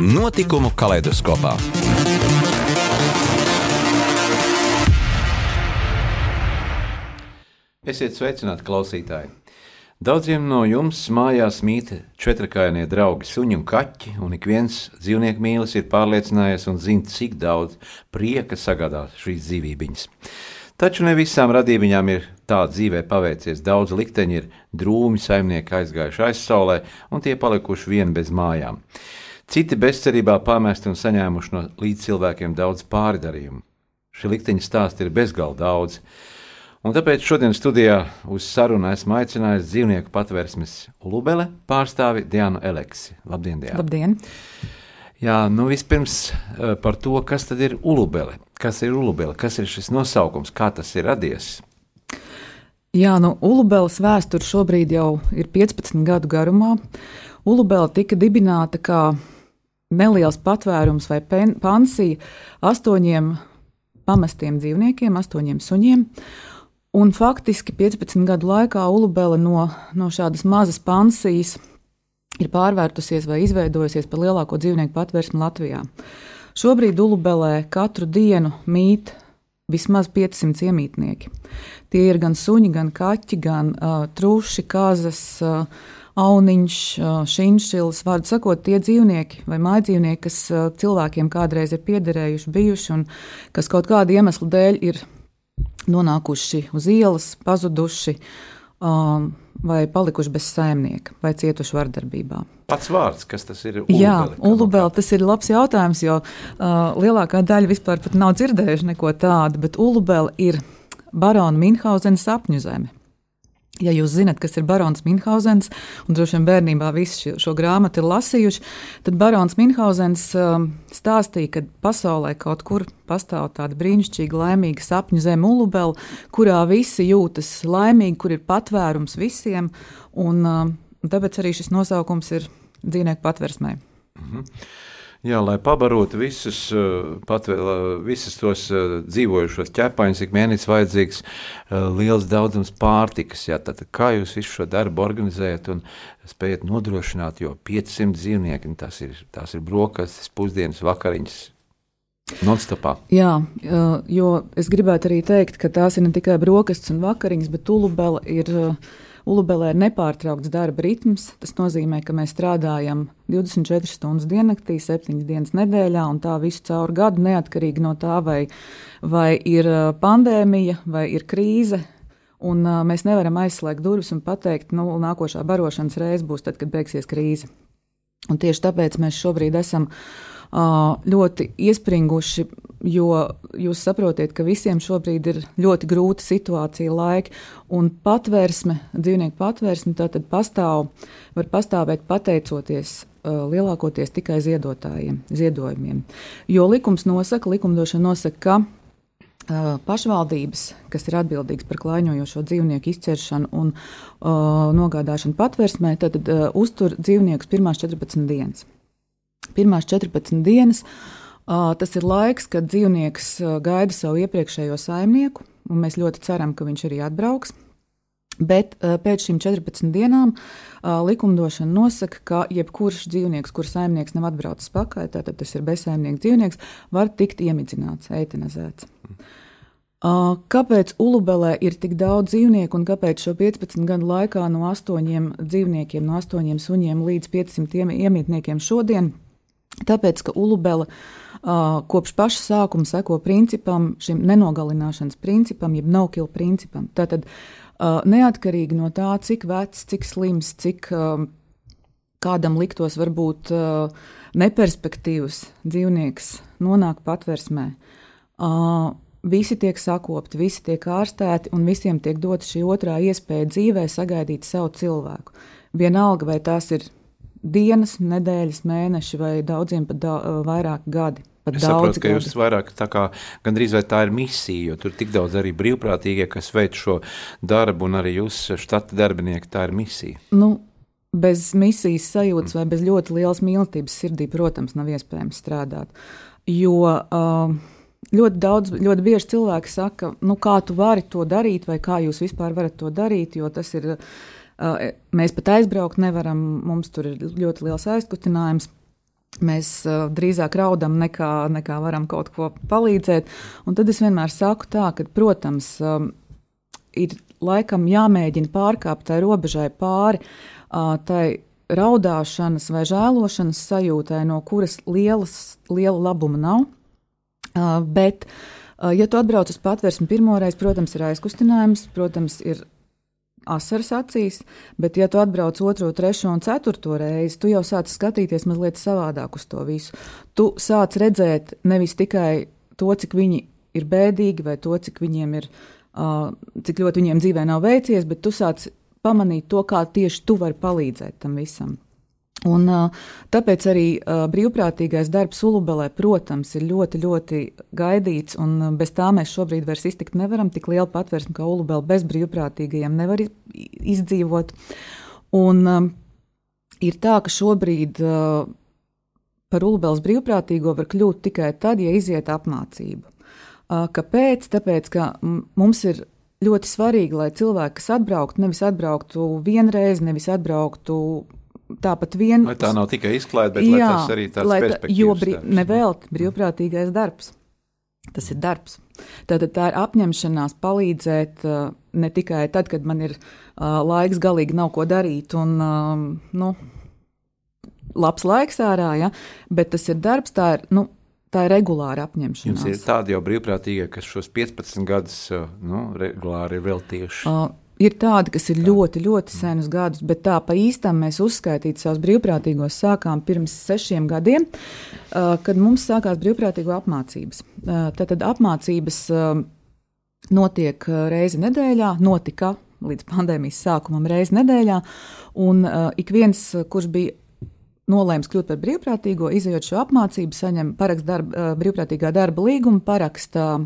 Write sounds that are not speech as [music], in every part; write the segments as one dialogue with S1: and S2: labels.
S1: Notikumu kaleidoskopā. Esiet sveicināti, klausītāji! Daudziem no jums mājās mīt četrakainie draugi, suņi un kaķi, un ik viens dzīvnieku mīlis ir pārliecinājies un zina, cik daudz prieka sagādā šīs dzīvības. Taču ne visām radībām ir tā dzīvē paveicies. Daudz likteņi ir drūmi, saimnieki aizgājuši aizsaulē, un tie palikuši vieni bez mājām. Citi bezcerībā pamesti un saņēmuši no līdzcilvēkiem daudz pārdarījumu. Šī likteņa stāsta ir bezgalīgi daudz. Un tāpēc šodien studijā uz sarunu esmu aicinājis dzīvnieku patvērsmes Lubele pārstāvi Dianu Eleksi. Labdien, Diana!
S2: Labdien!
S1: Jā, nu vispirms eh, par to, kas tad ir ulubele. Kas ir ulubele, kas ir šis nosaukums, kā tas ir radies?
S2: Jā, nu, Ulubeles vēsture šobrīd jau ir 15 gadu garumā. Ulubele tika dibināta kā neliels patvērums vai pansija astoņiem pamestiem dzīvniekiem, astoņiem suņiem. Un faktiski 15 gadu laikā Ulubele no, no šādas mazas pansijas ir pārvērtusies vai izveidojusies par lielāko dzīvnieku patvērsmi Latvijā. Šobrīd Ulubelē katru dienu mīt vismaz 500 iemītnieki. Tie ir gan suņi, gan kaķi, gan uh, truši, kazas, uh, auniņš, šinšils. Vārdu sakot, tie dzīvnieki vai mājdzīvnieki, kas cilvēkiem kādreiz ir piederējuši, bijuši un kas kaut kāda iemesla dēļ ir nonākuši uz ielas, pazuduši um, vai palikuši bez saimnieka vai cietuši vardarbībā.
S1: Pats vārds, kas tas ir? Ulubeli,
S2: Jā, Ulubela, tas ir labs jautājums, jo uh, lielākā daļa vispār nav dzirdējuši neko tādu, bet Ulubela ir barona Minhausena sapņu zeme. Ja jūs zinat, kas ir barons Minhausens, un droši vien bērnībā visi šo, šo grāmatu ir lasījuši, tad barons Minhausens um, stāstīja, ka pasaulē kaut kur pastāv tāda brīnišķīga, laimīga sapņu zeme, Ulubela, kurā visi jūtas laimīgi, kur ir patvērums visiem, un um, tāpēc arī šis nosaukums ir dzīvnieku patversmē. Mhm.
S1: Jā, lai pabarotu visus, eh, pat, visus tos eh, dzīvojušos ķepaņus, ik mēnesis vajadzīgs eh, liels daudzums pārtikas. Jā, tad, kā jūs visu šo darbu organizējat un spējat nodrošināt, jo 500 dzīvnieki, tas ir, tās ir brokastis, pusdienas, vakariņas, Nonstopā.
S2: Jā, jo es gribētu arī teikt, ka tās ir ne tikai brokastis un vakariņas, bet tulubela ir uh, Ulubelē ir nepārtraukts darba ritms. Tas nozīmē, ka mēs strādājam 24 stundas diennaktī, 7 dienas nedēļā, un tā visu caur gadu, neatkarīgi no tā, vai, vai ir pandēmija vai ir krīze. Un, uh, mēs nevaram aizslēgt durvis un pateikt, ka nu, nākošā barošanas reize būs tad, kad beigsies krīze. Un tieši tāpēc mēs šobrīd esam uh, ļoti iespringuši jo jūs saprotat, ka visiem šobrīd ir ļoti grūta situācija, laika, un patvērsme, dzīvnieku patvērsme, tātad pastāv, var pastāvēt pateicoties lielākoties tikai ziedotājiem, ziedojumiem. Jo likums nosaka, likumdošana nosaka, ka pašvaldības, kas ir atbildīgas par klaiņojošo dzīvnieku izķeršanu un uh, nogādāšanu patvērsmē, tad uh, uztur dzīvniekus pirmās 14 dienas. Pirmās 14 dienas Tas ir laiks, kad dzīvnieks gaida savu iepriekšējo saimnieku, un mēs ļoti ceram, ka viņš arī atbrauks. Bet pēc šīm 14 dienām likumdošana nosaka, ka jebkurš dzīvnieks, kurš saimnieks nav atbraucis pakaļ, tātad tas ir bezsaimnieks dzīvnieks, var tikt iemidzināts, eitanizēts. Kāpēc Ulubelē ir tik daudz dzīvnieku un kāpēc šo 15 gadu laikā no astoņiem dzīvniekiem, no astoņiem suņiem līdz 500 iemītniekiem šodien? Tāpēc, ka Ulubela uh, kopš paša sākuma seko principam, šim nenogalināšanas principam, jeb no-kill principam. Tātad neatkarīgi no tā, cik vecs, cik slims, cik kādam liktos varbūt neperspektīvs dzīvnieks nonāk patversmē. Visi tiek sakopti, visi tiek ārstēti, un visiem tiek dota šī otrā iespēja dzīvē sagaidīt savu cilvēku. Vienalga, vai tās ir dienas, nedēļas, mēneši vai daudziem pat da vairāk gadi. Pat
S1: es saprotu, ka jūs vairāk tā kā gandrīz vai tā ir misija, jo tur tik daudz arī brīvprātīgie, kas veic šo darbu, un arī jūs štata darbinieki, tā ir misija.
S2: Nu, bez misijas sajūtas vai bez ļoti lielas mīlestības sirdī, protams, nav iespējams strādāt. Jo uh, ļoti daudz, ļoti bieži cilvēki saka, nu, kā tu vari to darīt, vai kā jūs vispār varat to darīt, jo tas ir. Uh, mēs pat aizbraukt nevaram, mums tur ir ļoti liels aizkustinājums. Mēs drīzāk raudam, nekā, nekā varam kaut ko palīdzēt. Un tad es vienmēr saku tā, ka, protams, ir laikam jāmēģina pārkāpt tai robežai pāri, tai raudāšanas vai žēlošanas sajūtai, no kuras lielas, liela labuma nav. Bet, ja tu atbrauc uz patvērsmi pirmoreiz, protams, ir aizkustinājums, protams, ir asaras acīs, bet, ja tu atbrauc otro, trešo un ceturto reizi, tu jau sāc skatīties mazliet savādāk uz to visu. Tu sāc redzēt nevis tikai to, cik viņi ir bēdīgi, vai to, cik viņiem ir, uh, cik ļoti viņiem dzīvē nav veicies, bet tu sāc pamanīt to, kā tieši tu vari palīdzēt tam visam. Un, tāpēc arī brīvprātīgais darbs Ulubelē, protams, ir ļoti, ļoti gaidīts, un bez tā mēs šobrīd vairs iztikt nevaram. Tik liela patvērsme kā Ulubela bez brīvprātīgajiem nevar izdzīvot. Un ir tā, ka šobrīd par Ulubelas brīvprātīgo var kļūt tikai tad, ja iziet apmācību. Kāpēc? Tāpēc, ka mums ir ļoti svarīgi, lai cilvēki, kas atbrauktu, nevis atbrauktu vienreiz, nevis atbrauktu tāpat vien.
S1: Lai tā nav tikai izklaide, bet jā, tas arī tāds perspektīvs.
S2: Jo brī, nevelt brīvprātīgais darbs. Tas ir darbs. Tātad tā ir apņemšanās palīdzēt uh, ne tikai tad, kad man ir uh, laiks, galīgi nav ko darīt, un um, nu, labs laiks ārā, ja, bet tas ir darbs, tā ir. Nu, Tā ir regulāra apņemšanās.
S1: Jums ir tādi jau brīvprātīgie, kas šos 15 gadus uh, nu, regulāri ir veltījuši. Uh,
S2: Ir tādi, kas ir ļoti, ļoti senus gadus, bet tā pa īstam mēs uzskaitītu savus brīvprātīgos sākām pirms sešiem gadiem, kad mums sākās brīvprātīgo apmācības. Tātad apmācības notiek reizi nedēļā, notika līdz pandēmijas sākumam reizi nedēļā, un ik viens, kurš bija nolēms kļūt par brīvprātīgo, izējot šo apmācību, saņem parakst darba, brīvprātīgā darba līgumu, paraksta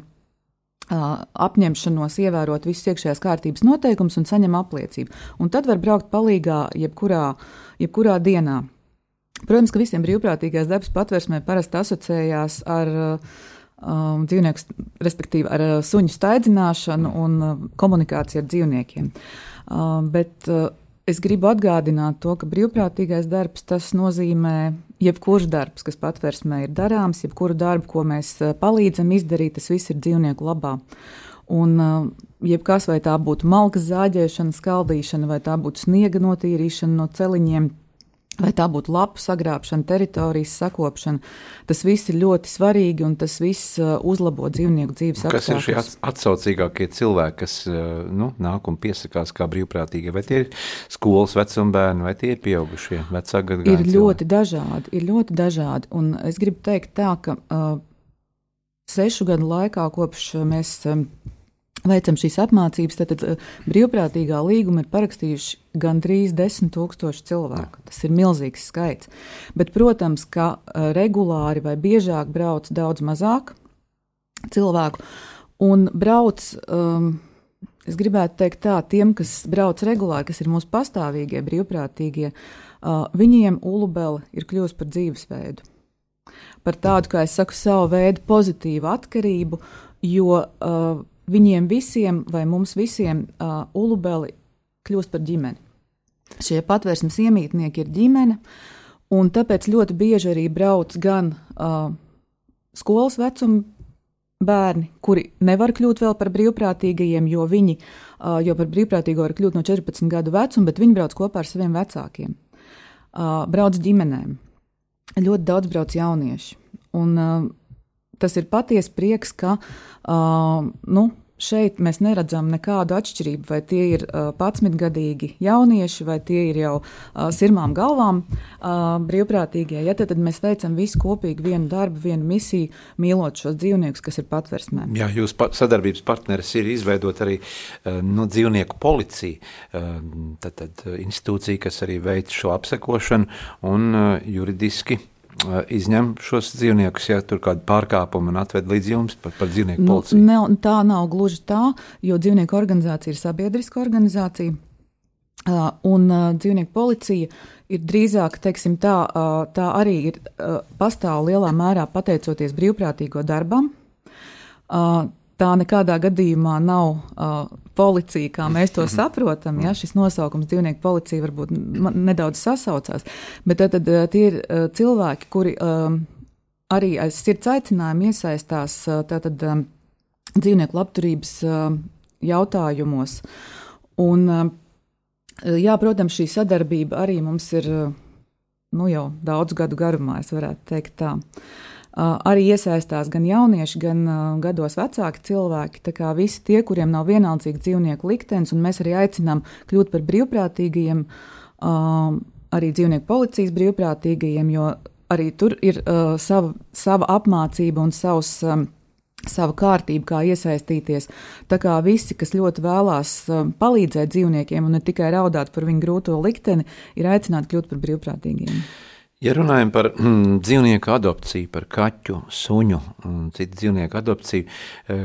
S2: apņemšanos ievērot visus iekšējās kārtības noteikumus un saņem apliecību. Un tad var braukt palīgā jebkurā, jebkurā dienā. Protams, ka visiem brīvprātīgais darbs patversmē parasti asociējās ar um, dzīvnieku, respektīvi ar suņu staidzināšanu un komunikāciju ar dzīvniekiem. Uh, bet uh, es gribu atgādināt to, ka brīvprātīgais darbs tas nozīmē jebkurš darbs, kas patvērsmē ir darāms, jebkuru darbu, ko mēs eh, palīdzam izdarīt, tas viss ir dzīvnieku labā. Un eh, jebkas, vai tā būtu malkas zāģēšana, skaldīšana, vai tā būtu sniega notīrīšana no celiņiem, Vai tā būtu lapu sagrābšana, teritorijas sakopšana, tas viss ir ļoti svarīgi un tas viss uh, uzlabo dzīvnieku dzīves apstākļus.
S1: Kas ir šie atsaucīgākie cilvēki, kas uh, nu, nāk un piesakās kā brīvprātīgie? Vai tie ir skolas vecuma bērni, vai tie ir pieaugušie vecāki?
S2: Ir ļoti dažādi, ir ļoti dažādi. Un es gribu teikt tā, ka uh, sešu gadu laikā, kopš mēs. Um, veicam šīs apmācības, tad, tad eh, brīvprātīgā līguma ir parakstījuši gandrīz 10,000 cilvēku. Tas ir milzīgs skaits. Bet, protams, ka eh, regulāri vai biežāk brauc daudz mazāk cilvēku. Un brauc, um, es gribētu teikt, tā, tiem, kas brauc regulāri, kas ir mūsu pastāvīgie brīvprātīgie, uh, viņiem ulubele ir kļuvusi par dzīvesveidu. Par tādu, kā es saku, savu veidu pozitīvu atkarību, jo uh, viņiem visiem, vai mums visiem, uh, ulubeli kļūst par ģimeni. Šie patvērsmes iemītnieki ir ģimene, un tāpēc ļoti bieži arī brauc gan uh, skolas vecuma bērni, kuri nevar kļūt vēl par brīvprātīgajiem, jo viņi uh, jau par brīvprātīgo var kļūt no 14 gadu vecuma, bet viņi brauc kopā ar saviem vecākiem. Uh, brauc ģimenēm. Ļoti daudz brauc jaunieši. Un, uh, tas ir patiesi prieks, ka uh, nu, šeit mēs neredzam nekādu atšķirību, vai tie ir uh, 11-gadīgi jaunieši, vai tie ir jau uh, sirmām galvām uh, brīvprātīgie. Ja, tad, tad mēs veicam visu kopīgi, vienu darbu, vienu misiju, mīlot šos dzīvniekus, kas ir patversmē.
S1: Jā, jūs pa sadarbības partneris ir izveidot arī uh, nu, dzīvnieku policiju, uh, tad, tad institūcija, kas arī veic šo apsekošanu un uh, juridiski izņem šos dzīvniekus, ja tur kāda pārkāpuma un atved līdz jums par, par dzīvnieku nu, policiju?
S2: Ne, tā nav gluži tā, jo dzīvnieku organizācija ir sabiedriska organizācija. Uh, un uh, dzīvnieku policija ir drīzāk, teiksim, tā, uh, tā arī ir pastāv lielā mērā pateicoties brīvprātīgo darbam tā nekādā gadījumā nav uh, policija, kā mēs to [laughs] saprotam. Ja? Šis nosaukums dzīvnieku policija varbūt nedaudz sasaucās, bet tad, tad tie ir uh, cilvēki, kuri um, arī aiz sirds aicinājumu iesaistās uh, tātad, um, dzīvnieku labturības uh, jautājumos. Un, uh, jā, protams, šī sadarbība arī mums ir uh, nu, jau daudzu gadu garumā, es varētu teikt tā. Uh, arī iesaistās gan jaunieši, gan gados vecāki cilvēki. Tā kā visi tie, kuriem nav vienaldzīgs dzīvnieku liktenis, un mēs arī aicinām kļūt par brīvprātīgajiem, arī dzīvnieku policijas brīvprātīgajiem, jo arī tur ir sava, sava apmācība un savs. Savu kārtību, kā iesaistīties. Tā kā visi, kas ļoti vēlās palīdzēt dzīvniekiem un ne tikai raudāt par viņu grūto likteni, ir aicināti kļūt par brīvprātīgiem.
S1: Ja runājam par mm, dzīvnieku adopciju, par kaķu, suņu un citu dzīvnieku adopciju, e,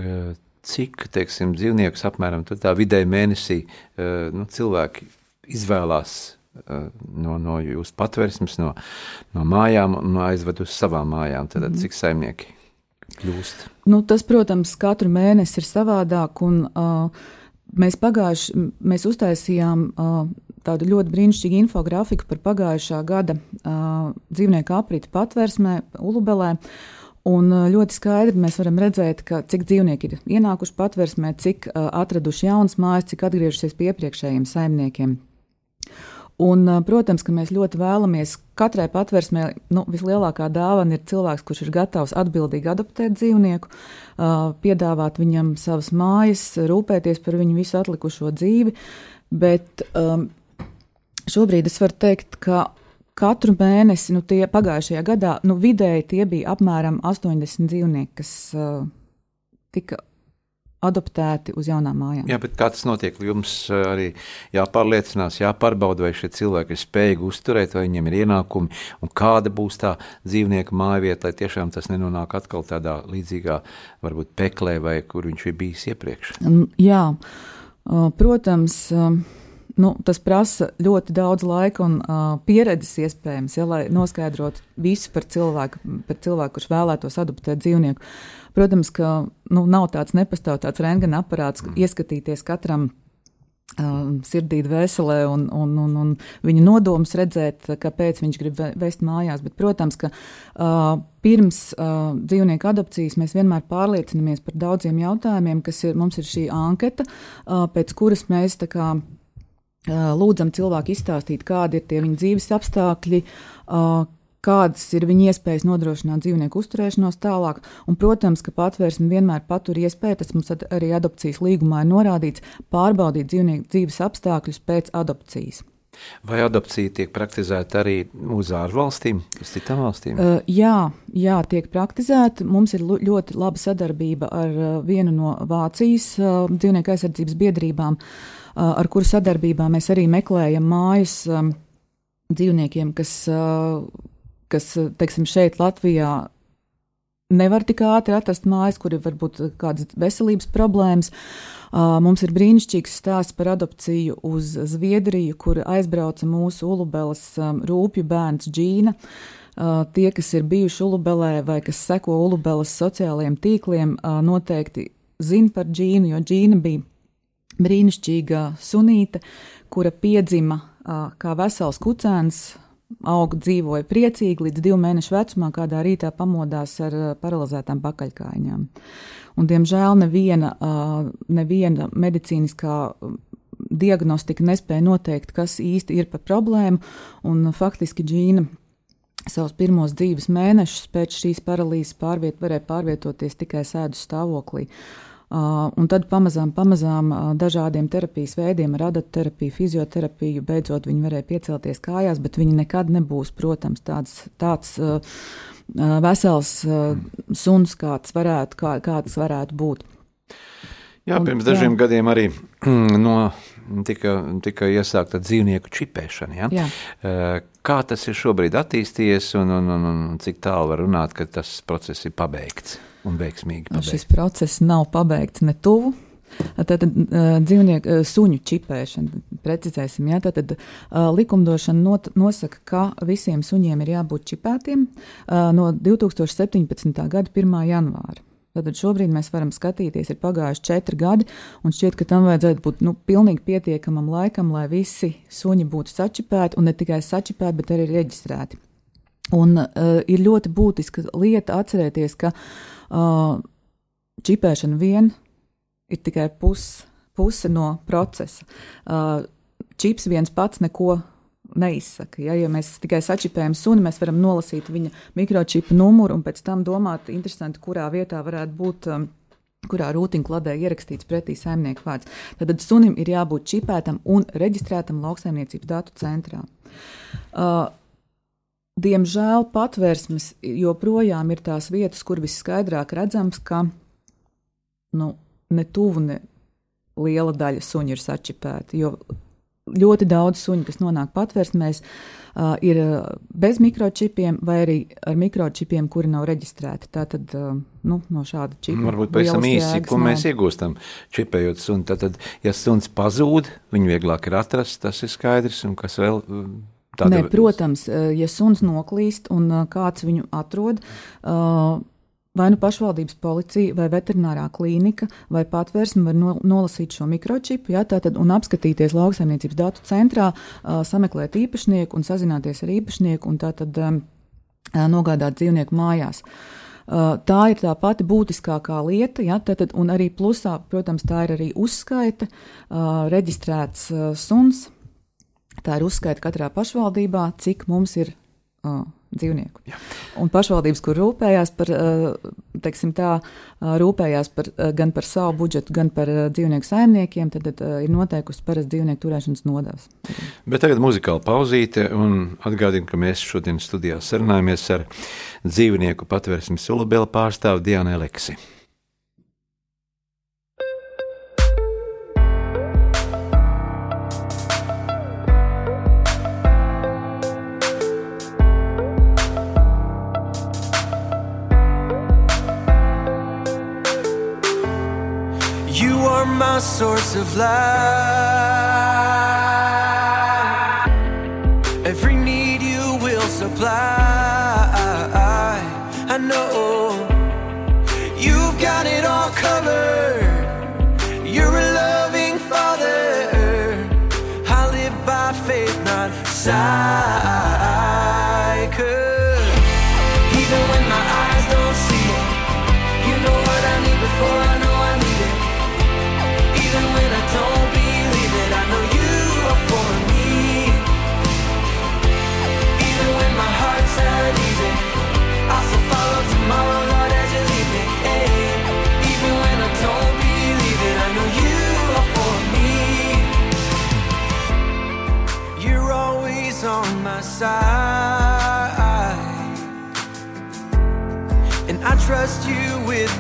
S1: cik teiksim, dzīvniekus apmēram tā vidēji mēnesī e, nu, cilvēki izvēlās e, no, no jūsu patvērsmes, no, no mājām un aizved uz savām mājām? Tad mm. cik saimnieki kļūst?
S2: Nu, tas, protams, katru mēnesi ir savādāk. Un, uh, mēs pagājuši, mēs uztaisījām uh, tādu ļoti brīnišķīgu infografiku par pagājušā gada uh, dzīvnieku apriti patvērsmē, Ulubelē. Un ļoti skaidri mēs varam redzēt, ka, cik dzīvnieki ir ienākuši patvērsmē, cik uh, atraduši jaunas mājas, cik atgriežušies pie iepriekšējiem saimniekiem. Un, protams, ka mēs ļoti vēlamies katrai patvērsmē, nu, vislielākā dāvana ir cilvēks, kurš ir gatavs atbildīgi adoptēt dzīvnieku, piedāvāt viņam savas mājas, rūpēties par viņu visu atlikušo dzīvi. Bet um, Šobrīd es varu teikt, ka katru mēnesi, nu, tie pagājušajā gadā, nu, vidēji tie bija apmēram 80 dzīvnieki, kas uh, tika adoptēti uz jaunām mājām.
S1: Jā, bet kā tas notiek? Jums arī jāpārliecinās, jāpārbauda, vai šie cilvēki ir spējīgi uzturēt, vai viņiem ir ienākumi, un kāda būs tā dzīvnieka mājvieta, lai tiešām tas nenonāk atkal tādā līdzīgā, varbūt peklē, vai kur viņš ir bijis iepriekš.
S2: Jā, protams nu, tas prasa ļoti daudz laika un uh, pieredzes, iespējams, ja, lai noskaidrotu visu par cilvēku, par cilvēku, kurš vēlētos adoptēt dzīvnieku. Protams, ka nu, nav tāds nepastāv tāds rentgena aparāts, mm. ieskatīties katram. Uh, sirdī, dvēselē, un, un, un, un viņa nodoms redzēt, kāpēc viņš grib vest mājās. Bet, protams, ka uh, pirms uh, dzīvnieku adopcijas mēs vienmēr pārliecinamies par daudziem jautājumiem, kas ir mums ir šī anketa, uh, pēc kuras mēs tā kā lūdzam cilvēku izstāstīt, kādi ir tie viņa dzīves apstākļi, kādas ir viņa iespējas nodrošināt dzīvnieku uzturēšanos tālāk. Un, protams, ka patvērsme vienmēr patur iespēju, tas mums arī adopcijas līgumā ir norādīts, pārbaudīt dzīvnieku dzīves apstākļus pēc adopcijas.
S1: Vai adopcija tiek praktizēta arī uz ārvalstīm, uz citām valstīm?
S2: Uh, jā, jā, tiek praktizēta. Mums ir ļoti laba sadarbība ar uh, vienu no Vācijas uh, dzīvnieku aizsardzības biedrībām. Uh, ar kuru sadarbībā mēs arī meklējam mājas dzīvniekiem, kas, kas teiksim, šeit Latvijā nevar tik ātri atrast mājas, kur ir varbūt kādas veselības problēmas. Mums ir brīnišķīgs stāsts par adopciju uz Zviedriju, kur aizbrauca mūsu ulubeles rūpju bērns Džīna. Tie, kas ir bijuši ulubelē vai kas seko ulubeles sociālajiem tīkliem, noteikti zina par Džīnu, jo Džīna bija brīnišķīga sunīte, kura piedzima kā vesels kucēns, auga dzīvoja priecīgi līdz divu mēnešu vecumā, kādā rītā pamodās ar paralizētām pakaļkājām. Un, diemžēl neviena, neviena medicīniskā diagnostika nespēja noteikt, kas īsti ir par problēmu, un faktiski Džīna savus pirmos dzīves mēnešus pēc šīs paralīzes pārviet, varēja pārvietoties tikai sēdu stāvoklī. Uh, un tad pamazām, pamazām uh, dažādiem terapijas veidiem, radioterapiju, fizioterapiju, beidzot viņi varēja piecelties kājās, bet viņi nekad nebūs, protams, tāds, tāds uh, vesels suns, kāds varētu, kā, kāds varētu būt.
S3: Jā, un, pirms dažiem jā. gadiem arī [clears throat] no, tika, tika iesākta dzīvnieku čipēšana. Ja? Jā. Kā tas ir šobrīd attīstījies un, un, un, un cik tālu var runāt, ka tas process ir pabeigts? Un veiksmīgi pabeigts?
S2: Šis process nav pabeigts ne tuvu. Tātad dzīvnieku suņu čipēšana, precizēsim, jā, tātad likumdošana not, nosaka, ka visiem suņiem ir jābūt čipētiem no 2017. gada 1. janvāra. Tātad šobrīd mēs varam skatīties, ir pagājuši četri gadi, un šķiet, ka tam vajadzētu būt nu, pilnīgi pietiekamam laikam, lai visi suņi būtu sačipēti, un ne tikai sačipēti, bet arī reģistrēti. Un uh, ir ļoti būtiska lieta atcerēties, ka uh, čipēšana vien ir tikai pus, puse no procesa. Uh, čips viens pats neko neizsaka. Ja, ja mēs tikai sačipējam suni, mēs varam nolasīt viņa mikročipa numuru un pēc tam domāt, kurā vietā varētu būt. Um, kurā rūtiņkladē ierakstīts pretī saimnieku vārds. Tad sunim ir jābūt čipētam un reģistrētam lauksaimniecības datu centrā. Uh, Diemžēl patvērsmes joprojām ir tās vietas, kur visskaidrāk redzams, ka nu, ne tuvu, ne liela daļa suņu ir sačipēti. Jo ļoti daudz suņu, kas nonāk patvērsmēs, uh, ir bez mikročipiem vai arī ar mikročipiem, kuri nav reģistrēti. Tātad uh, nu, no šāda čipa.
S3: Varbūt pavisam īsi, ko mēs iegūstam čipējot suni. Tātad, ja suns pazūd, viņu vieglāk ir atrast, tas ir skaidrs, un kas vēl
S2: Tāda... Nē, protams, eh, ja suns noklīst un eh, kāds viņu atrod, eh, vai nu pašvaldības policija, vai veterinārā klīnika, vai patvērsme var no, nolasīt šo mikročipu, ja, tātad, un apskatīties lauksaimniecības datu centrā, sameklēt īpašnieku un sazināties ar īpašnieku un tātad nogādāt dzīvnieku mājās. Tā ir tā pati būtiskākā lieta, ja, tātad, un arī plusā, protams, tā ir arī uzskaita, reģistrēts suns, Tā ir uzskaita katrā pašvaldībā, cik mums ir uh, dzīvnieku. Jā. Un pašvaldības, kur rūpējās par, teiksim tā, rūpējās par, gan par savu budžetu, gan par dzīvnieku saimniekiem, tad, tad ir noteikusi parasti dzīvnieku turēšanas nodevs.
S3: Bet tagad muzikāla pauzīte, un atgādinu, ka mēs šodien studijā sarunājamies ar dzīvnieku patvērsmes Ulabela pārstāvu Diānu Eleksi. Source of life.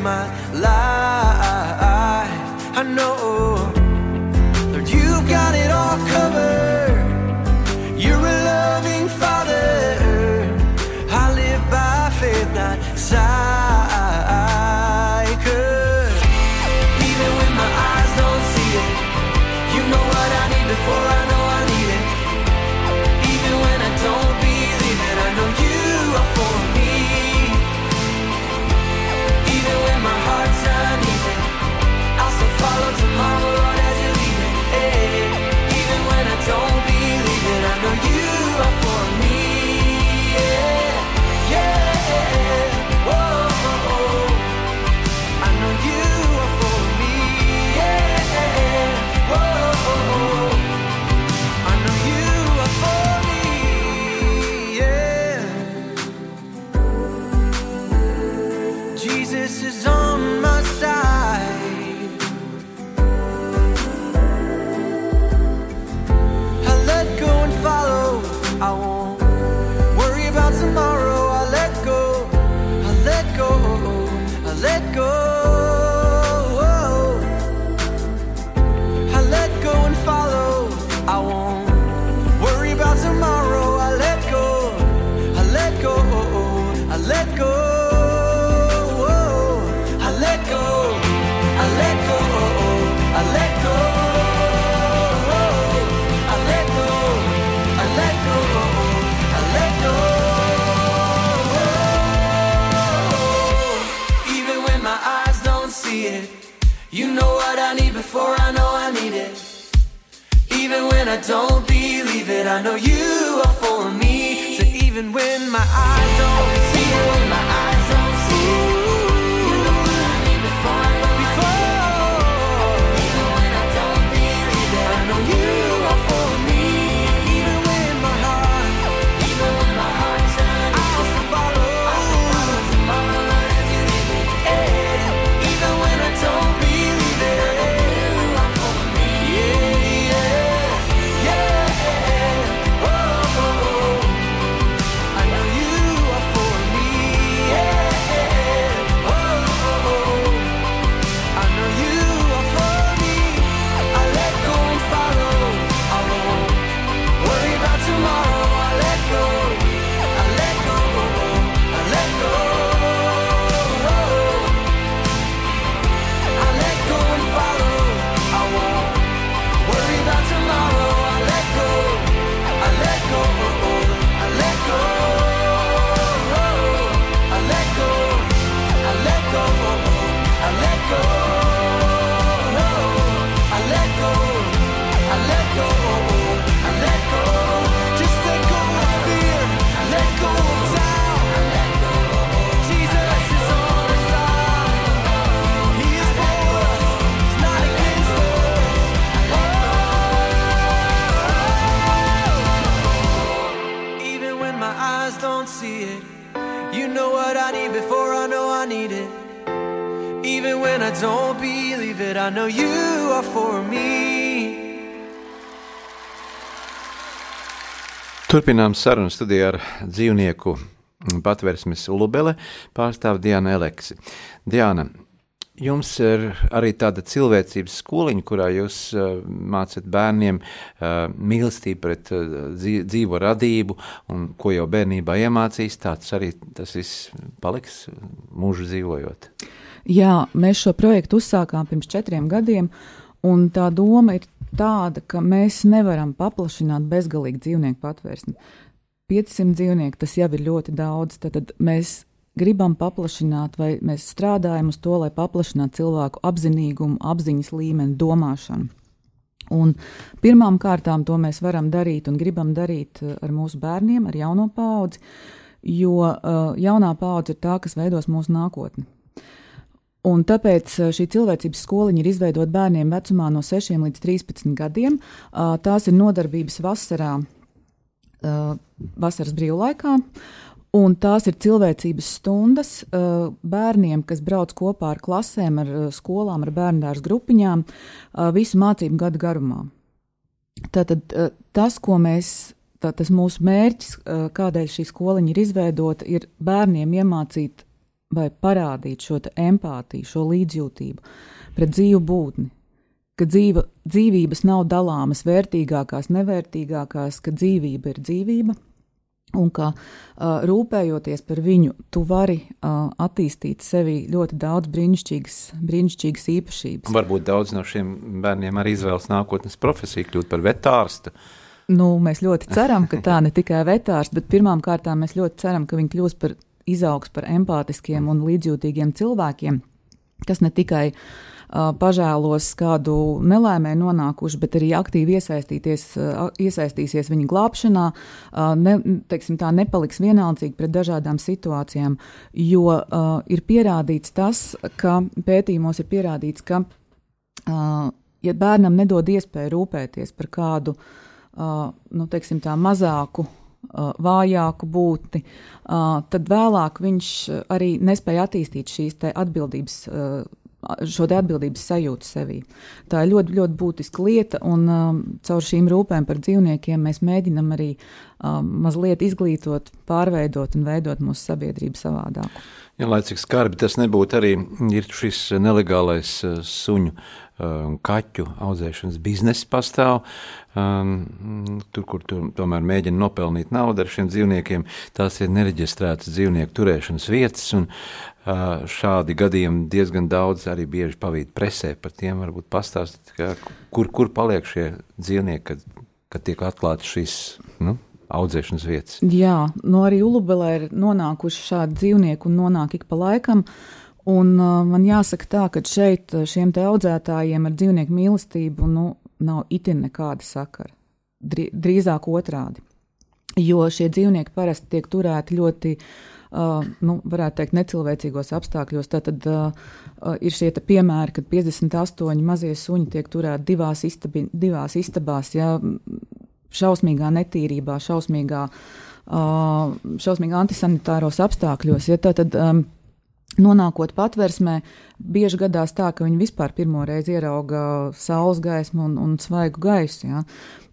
S3: My life. I know, I know you are for me.
S1: Turpinām sarunu studijā ar dzīvnieku patvērsmes Ulubele pārstāvu Diānu Eleksi. Diana, jums ir arī tāda cilvēcības skoliņa, kurā jūs uh, mācat bērniem uh, mīlestību pret uh, dzīv dzīvo radību, un ko jau bērnībā iemācīs, tāds arī tas viss paliks mūžu dzīvojot.
S2: Jā, mēs šo projektu uzsākām pirms četriem gadiem, un tā doma ir tāda, ka mēs nevaram paplašināt bezgalīgi dzīvnieku patvērsni. 500 dzīvnieku tas jau ir ļoti daudz, tad, tad mēs gribam paplašināt, vai mēs strādājam uz to, lai paplašinātu cilvēku apzinīgumu, apziņas līmeni, domāšanu. Un pirmām kārtām to mēs varam darīt un gribam darīt eh, ar mūsu bērniem, ar jauno paudzi, jo uh, jaunā paudze ir tā, kas veidos mūsu nākotni. Un tāpēc šī cilvēcības skoliņa ir izveidota bērniem vecumā no 6 līdz 13 gadiem. Tās ir nodarbības vasarā, vasaras brīvlaikā. Un tās ir cilvēcības stundas bērniem, kas brauc kopā ar klasēm, ar skolām, ar bērnu grupiņām visu mācību gadu garumā. Tātad tas, ko mēs, tā, tas mūsu mērķis, kādēļ šī skoliņa ir izveidota, ir bērniem iemācīt vai parādīt šo empātiju, šo līdzjūtību pret dzīvu būtni. Ka dzīva, dzīvības nav dalāmas vērtīgākās, nevērtīgākās, ka dzīvība ir dzīvība, un ka uh, rūpējoties par viņu, tu vari uh, attīstīt sevi ļoti daudz brīnišķīgas, brīnišķīgas īpašības.
S1: Varbūt daudz no šiem bērniem arī izvēlas nākotnes profesiju, kļūt par vetārstu.
S2: Nu, mēs ļoti ceram, ka tā ne tikai vetārsts, bet pirmām kārtām mēs ļoti ceram, ka viņi kļūs par izaugs par empātiskiem un līdzjūtīgiem cilvēkiem, kas ne tikai uh, pažēlos kādu nelaimē nonākuši, bet arī aktīvi iesaistīties, uh, iesaistīsies viņa glābšanā, uh, ne, teiksim, tā nepaliks vienaldzīgi pret dažādām situācijām, jo ir pierādīts tas, ka pētījumos ir pierādīts, ka, ja bērnam nedod iespēju rūpēties par kādu, nu, teiksim, tā mazāku vājāku būtni, tad vēlāk viņš arī nespēja attīstīt šīs atbildības, šo te atbildības sajūtu sevī. Tā ir ļoti, ļoti būtiska lieta, un caur šīm rūpēm par dzīvniekiem mēs mēģinam arī mazliet izglītot, pārveidot un veidot mūsu sabiedrību savādāk.
S1: Ja, lai cik skarbi tas nebūtu, arī ir šis nelegālais suņu un kaķu audzēšanas bizness pastāv. Um, tur, kur tu tomēr mēģina nopelnīt naudu ar šiem dzīvniekiem, tās ir nereģistrētas dzīvnieku turēšanas vietas. Un, uh, šādi gadījumi diezgan daudz arī bieži pavīd presē par tiem. Varbūt pastāstīt, kur, kur paliek šie dzīvnieki, kad, kad tiek atklāti šīs. Nu, audzēšanas vietas.
S2: Jā, no arī Ulubelē ir nonākuši šādi dzīvnieki un nonāk ik pa laikam. Un uh, man jāsaka tā, ka šeit šiem te audzētājiem ar dzīvnieku mīlestību nu, nav itin nekāda sakara. drī- drīzāk otrādi. Jo šie dzīvnieki parasti tiek turēti ļoti, uh, nu, varētu teikt, necilvēcīgos apstākļos. Tad uh, uh, ir šie piemēri, kad 58 mazie suņi tiek turēti divās, istabi, divās istabās, ja, šausmīgā netīrībā, šausmīgā, uh, šausmīgā antisanitāros apstākļos. Ja, tā tad, um, Nonākot patversmē, bieži gadās tā, ka viņi vispār pirmo reizi ierauga saules gaismu un, un svaigu gaisu. Ja.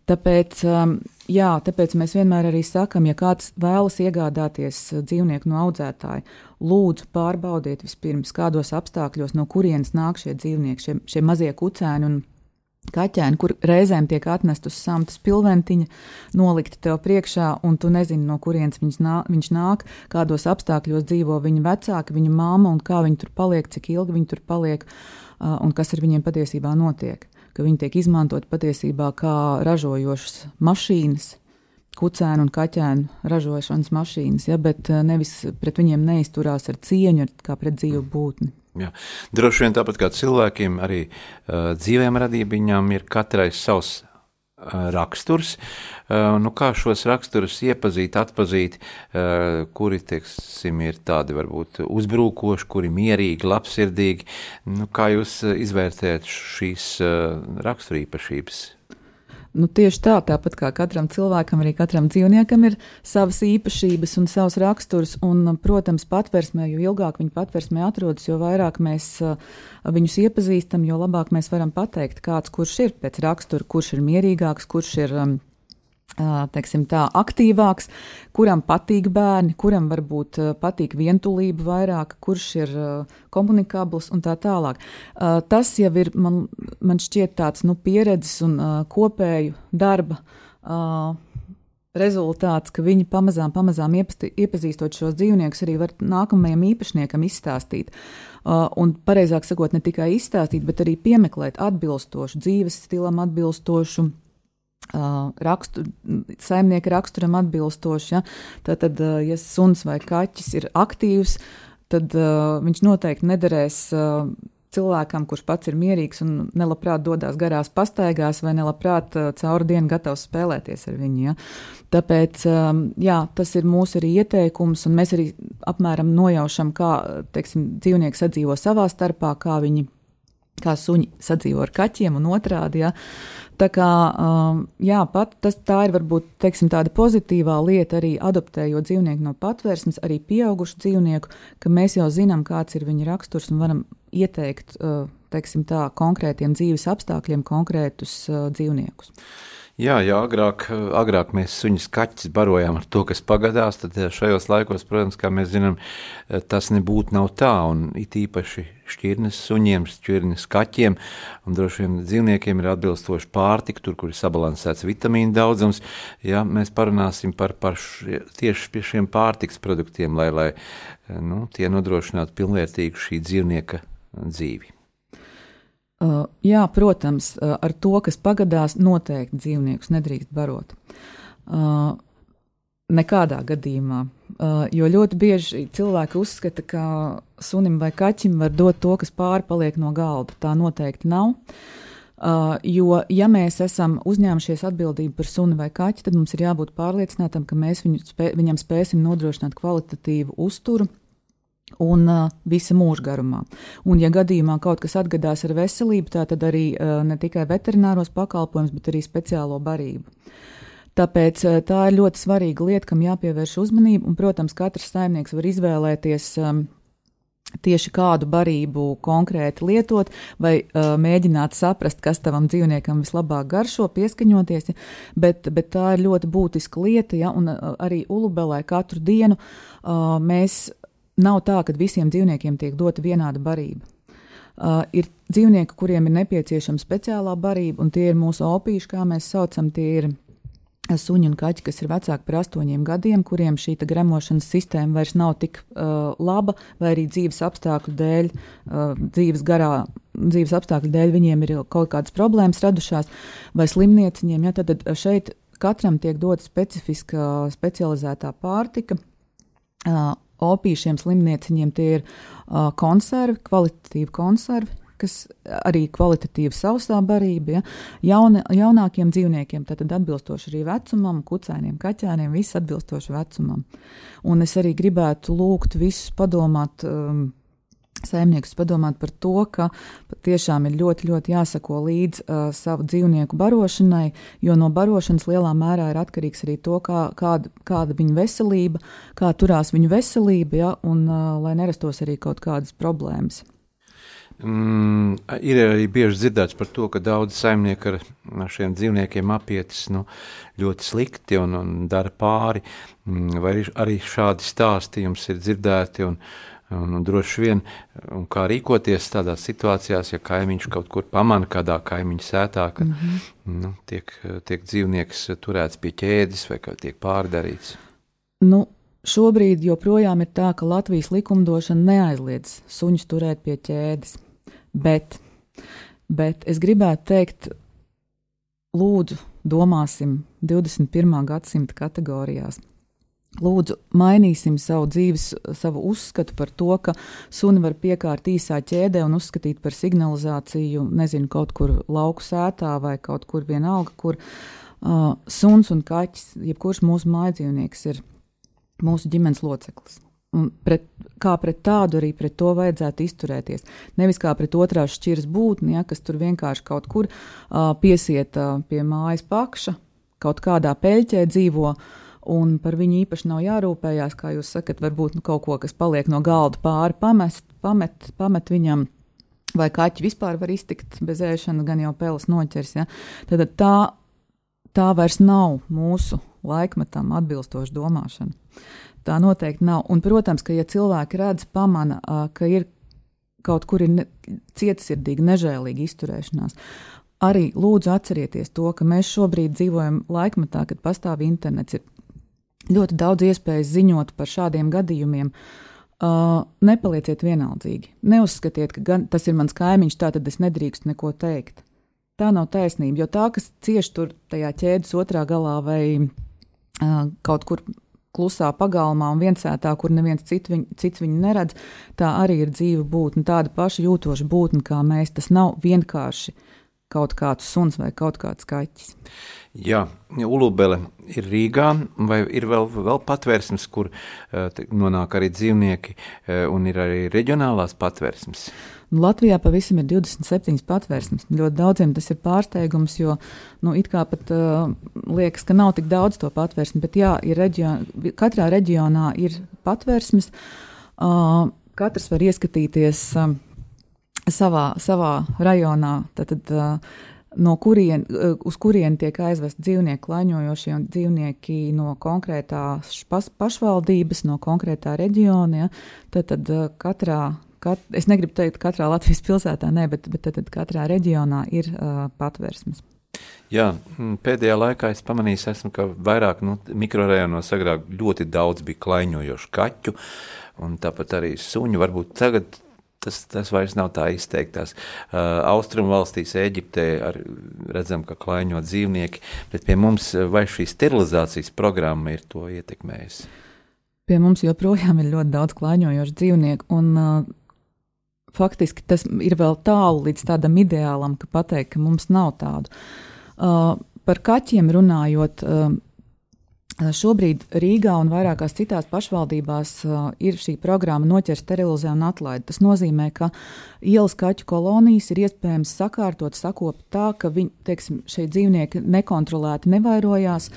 S2: Tāpēc, um, jā, tāpēc mēs vienmēr arī sakam, ja kāds vēlas iegādāties dzīvnieku no audzētāja, lūdzu pārbaudiet vispirms, kādos apstākļos, no kurienes nāk šie dzīvnieki, šie, šie mazie kucēni un kaķēni, kur reizēm tiek atnest uz samtas pilventiņa, nolikti tev priekšā, un tu nezini, no kurienes nāk, viņš nāk, kādos apstākļos dzīvo viņa vecāka, viņa māma, un kā viņi tur paliek, cik ilgi viņi tur paliek, un kas ar viņiem patiesībā notiek. Ka viņi tiek izmantot patiesībā kā ražojošas mašīnas, kucēnu un kaķēnu ražošanas mašīnas, ja, bet nevis pret viņiem neizturās ar cieņu, kā pret dzīvu būtni.
S1: Jā. Droši vien tāpat kā cilvēkiem, arī uh, dzīvēm radībām ir katrai savs uh, raksturs. Uh, nu, kā šos raksturus iepazīt, atpazīt, uh, kuri teiksim, ir tādi varbūt uzbrukoši, kuri mierīgi, labsirdīgi. Nu, kā jūs izvērtējat šīs uh, raksturīpašības?
S2: Nu, tieši tā, tāpat kā katram cilvēkam, arī katram dzīvniekam ir savas īpašības un savs raksturs. Un, protams, patversmē, jo ilgāk viņi patversmē atrodas, jo vairāk mēs uh, viņus iepazīstam, jo labāk mēs varam pateikt, kāds kurš ir pēc rakstura, kurš ir mierīgāks, kurš ir. Um, teiksim, tā, aktīvāks, kuram patīk bērni, kuram varbūt patīk vientulība vairāk, kurš ir komunikabls un tā tālāk. Tas jau ir man, man šķiet tāds nu, pieredzes un kopēju darba rezultāts, ka viņi pamazām, pamazām iepasti, iepazīstot šos dzīvniekus, arī var nākamajam īpašniekam izstāstīt. Uh, un, pareizāk sakot, ne tikai izstāstīt, bet arī piemeklēt atbilstošu dzīves stilam, atbilstošu Uh, rakstu, saimnieka raksturam atbilstoši. Ja? Tātad, uh, ja suns vai kaķis ir aktīvs, tad uh, viņš noteikti nederēs uh, cilvēkam, kurš pats ir mierīgs un nelabprāt dodas garās pastaigās vai nelabprāt uh, cauri dienu gatavs spēlēties ar viņu. Ja? Tāpēc um, jā, tas ir mūsu arī ieteikums, un mēs arī apmēram nojaušam, kā teiksim, dzīvnieki sadzīvo savā starpā, kā viņi. Kā suņi sadzīvo ar kaķiem un otrādi. Ja. Tā kā um, jā, pat, tas, tā ir varbūt teiksim, tāda pozitīvā lieta arī adoptējot dzīvnieku no patvērsnes, arī pieaugušu dzīvnieku, ka mēs jau zinām, kāds ir viņa raksturs un varam ieteikt uh, teiksim, tā, konkrētiem dzīves apstākļiem konkrētus uh, dzīvniekus.
S1: Jā, jā agrāk, agrāk mēs suņus kaķus barojām ar to, kas pagadās. Tad šajos laikos, protams, kā mēs zinām, tas nebūtu nav tā. Un it īpaši šķirnes suņiem, šķirnes kaķiem un droši vien dzīvniekiem ir atbilstoši pārtika, tur, kur ir sabalansēts vitamīnu daudzums. Jā, mēs parunāsim par, par š, tieši pie šiem pārtiks produktiem, lai, lai nu, tie nodrošinātu pilnvērtīgu šī dzīvnieka dzīvi.
S2: Uh, jā, protams, uh, ar to, kas pagadās, noteikti dzīvniekus nedrīkst barot. Uh, nekādā gadījumā. Uh, jo ļoti bieži cilvēki uzskata, ka sunim vai kaķim var dot to, kas pāri paliek no galda. Tā noteikti nav. Uh, jo, ja mēs esam uzņēmušies atbildību par suni vai kaķi, tad mums ir jābūt pārliecinātam, ka mēs viņu spē, viņam spēsim nodrošināt kvalitatīvu uzturu, un uh, visa mūža garumā. Un, ja gadījumā kaut kas atgadās ar veselību, tā tad arī uh, ne tikai veterināros pakalpojumus, bet arī speciālo barību. Tāpēc uh, tā ir ļoti svarīga lieta, kam jāpievērš uzmanība, un, protams, katrs saimnieks var izvēlēties um, tieši kādu barību konkrēti lietot, vai uh, mēģināt saprast, kas tavam dzīvniekam vislabāk garšo, pieskaņoties. Ja? Bet, bet tā ir ļoti būtiska lieta, ja? un uh, arī ulubelē katru dienu uh, mēs nav tā, ka visiem dzīvniekiem tiek dota vienāda barība. Uh, ir dzīvnieki, kuriem ir nepieciešama speciālā barība, un tie ir mūsu opīši, kā mēs saucam, tie ir suņi un kaķi, kas ir vecāki par astoņiem gadiem, kuriem šī gremošanas sistēma vairs nav tik uh, laba, vai arī dzīves apstākļu dēļ, uh, dzīves garā, dzīves apstākļu dēļ viņiem ir kaut kādas problēmas radušās, vai slimnieciņiem. Ja, tad šeit katram tiek dota specifiska, specializētā pārtika. Uh, opīšiem slimnieciņiem tie ir uh, konservi, kvalitatīvi konservi. kas arī kvalitatīva sausā barība, ja? Jauna, jaunākiem dzīvniekiem, tad atbilstoši arī vecumam, kucēniem, kaķēniem, viss atbilstoši vecumam. Un es arī gribētu lūgt visus padomāt. Um, saimniekus padomāt par to, ka tiešām ir ļoti, ļoti jāsako līdz uh, savu dzīvnieku barošanai, jo no barošanas lielā mērā ir atkarīgs arī to, kā, kāda, kāda viņa veselība, kā turās viņa veselība, ja, un uh, lai nerastos arī kaut kādas problēmas.
S1: Mm, ir arī bieži dzirdēts par to, ka daudz saimnieku ar, ar šiem dzīvniekiem apietas nu, ļoti slikti un, un dara pāri. Mm, vai arī šādi stāsti jums ir dzirdēti? Un, uh, Un, un droši vien, un kā rīkoties tādās situācijās, ja kaimiņš kaut kur pamana kādā kaimiņa sētā, ka mm -hmm. nu, tiek, tiek dzīvnieks turēts pie ķēdes vai tiek pārdarīts.
S2: Nu, šobrīd joprojām ir tā, ka Latvijas likumdošana neaizliedz suņus turēt pie ķēdes. Bet, bet es gribētu teikt, lūdzu, domāsim 21. gadsimta kategorijās. Lūdzu, mainīsim savu dzīves, savu uzskatu par to, ka suni var piekārt īsā ķēdē un uzskatīt par signalizāciju, nezinu, kaut kur lauku sētā vai kaut kur vienalga, kur uh, suns un kaķis, jebkurš mūsu mājdzīvnieks ir mūsu ģimenes loceklis. Un pret, kā pret tādu arī pret to vajadzētu izturēties. Nevis kā pret otrās šķiras būtni, ja, kas tur vienkārši kaut kur uh, piesiet uh, pie mājas pakša, kaut kādā peļķē dzīvo. Uh, un par viņu īpaši nav jārūpējās, kā jūs sakat, varbūt nu, kaut ko, kas paliek no galda pāri, pamest, pamet, pamet viņam. Vai kaķi vispār var iztikt bez ēšanas, gan jau peles noķers. Ja? Tad tā, tā vairs nav mūsu laikmetam atbilstoša domāšana. Tā noteikti nav. Un, protams, ka ja cilvēki redz, pamana, ka ir kaut kur ir ne, cietsirdīga, nežēlīga izturēšanās, arī lūdzu atcerieties to, ka mēs šobrīd dzīvojam laikmetā, kad pastāv internets, ir ļoti daudz iespējas ziņot par šādiem gadījumiem. Uh, nepalieciet vienaldzīgi. Neuzskatiet, ka gan, tas ir mans kaimiņš, tā tad es nedrīkstu neko teikt. Tā nav taisnība, jo tā, kas cieši tur tajā ķēdes otrā galā vai uh, kaut kur klusā pagalmā un viensētā, kur neviens cit viņ, cits viņu neredz, tā arī ir dzīva būtne, tāda paša jūtoša būtne kā mēs. Tas nav vienkārši kaut kāds suns vai kaut kāds kaķis.
S1: Jā, Ulubele ir Rīgā, vai ir vēl, vēl patvērsmes, kur uh, nonāk arī dzīvnieki, uh, un ir arī reģionālās patvērsmes?
S2: Latvijā pavisam ir 27 patvērsmes. Ļoti daudziem tas ir pārsteigums, jo nu, it kā pat uh, liekas, ka nav tik daudz to patvērsmu, bet jā, reģion, katrā reģionā ir patvērsmes. Uh, katrs var ieskatīties uh, savā, savā rajonā. Tad, uh, no kurien, eh, uz kurien tiek aizvest dzīvnieku klaņojošie un dzīvnieki no konkrētās pašvaldības, no konkrētā reģiona. Ja, tad, tad eh, katrā, kat, es negribu teikt, ka katrā Latvijas pilsētā, ne, bet, bet tad, tad katrā reģionā ir uh, patvērsmes.
S1: Jā, pēdējā laikā es pamanīju, esmu, ka vairāk nu, mikrorajonos agrāk ļoti daudz bija klaiņojošu kaķu, un tāpat arī suņu. Varbūt tagad tas, tas vairs nav tā izteiktās. Uh, Austrumu valstīs, Eģiptē redzam, ka klaiņo dzīvnieki, bet pie mums vai šī sterilizācijas programma ir to ietekmējusi?
S2: Pie mums joprojām ir ļoti daudz klaiņojošu dzīvnieku, un uh, faktiski tas ir vēl tālu līdz tādam ideālam, ka pateikt, ka mums nav tādu. Uh, par kaķiem runājot, uh, šobrīd Rīgā un vairākās citās pašvaldībās ir šī programma Noķer, sterilizē un atlaid. Tas nozīmē, ka ielas kaķu kolonijas ir iespējams sakārtot, sakopt tā, ka viņi, teiksim, šie dzīvnieki nekontrolēti nevairojās.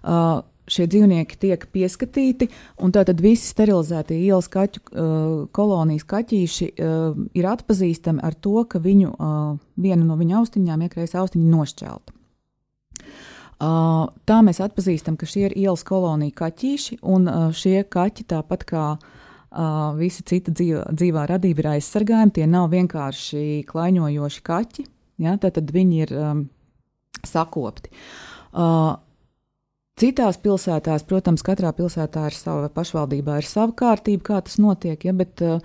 S2: Uh, šie dzīvnieki tiek pieskatīti, un tātad visi sterilizētie ielas kaķu uh, kolonijas kaķīši uh, ir atpazīstami ar to, ka viņu, uh, viena no viņu austiņām iekrājas austiņa nošķelta. Tā mēs atpazīstam, ka šie ir ielas kolonija kaķīši, un šie kaķi tāpat kā visa cita dzīvā, dzīvā radība ir aizsargājumi. Tie nav vienkārši klaiņojoši kaķi, ja, tad viņi ir um, sakopti. Uh, Citās pilsētās, protams, katrā pilsētā ir sava pašvaldībā, ir sava kārtība, kā tas notiek, ja, bet uh,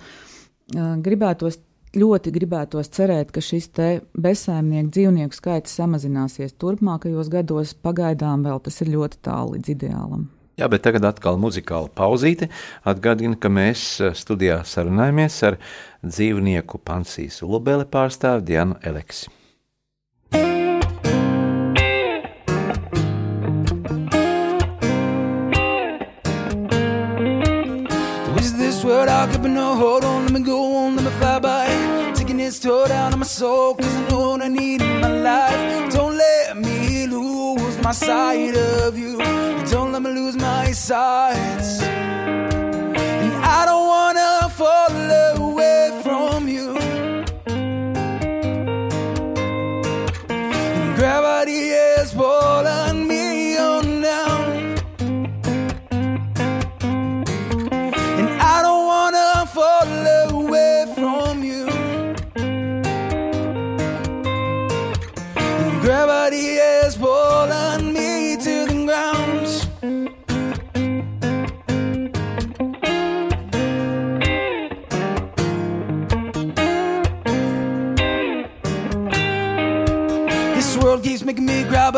S2: gribētos ļoti gribētos cerēt, ka šis bezsaimnieku dzīvnieku skaits samazināsies turpmākajos gados. Pagaidām vēl tas ir ļoti tālu līdz ideālam.
S1: Jā, bet tagad atkal muzikāla pauzīte. Atgādina, ka mēs eh, studijā sarunājamies ar dzīvnieku pansijas ulubeli pārstāvi Dianu Eleksi.
S4: Is this world I could no hold on? Let me go on, let me fly by. Toll down on my soul, cause I know what I need in my life. Don't let me lose my sight of you. Don't let me lose my sight. And I don't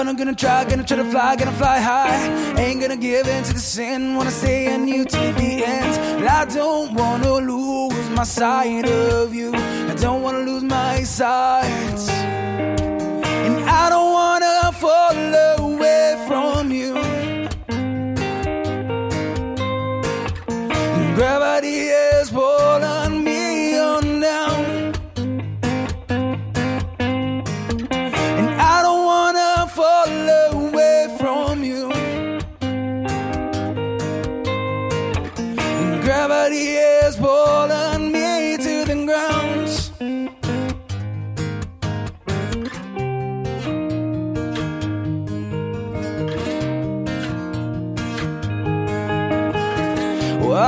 S4: but I'm gonna try, gonna try to fly, gonna fly high. Ain't gonna give in to the sin, wanna stay in you to the end. I don't wanna lose my sight of you. I don't wanna lose my sight. And I don't wanna fall away from you. Gravity is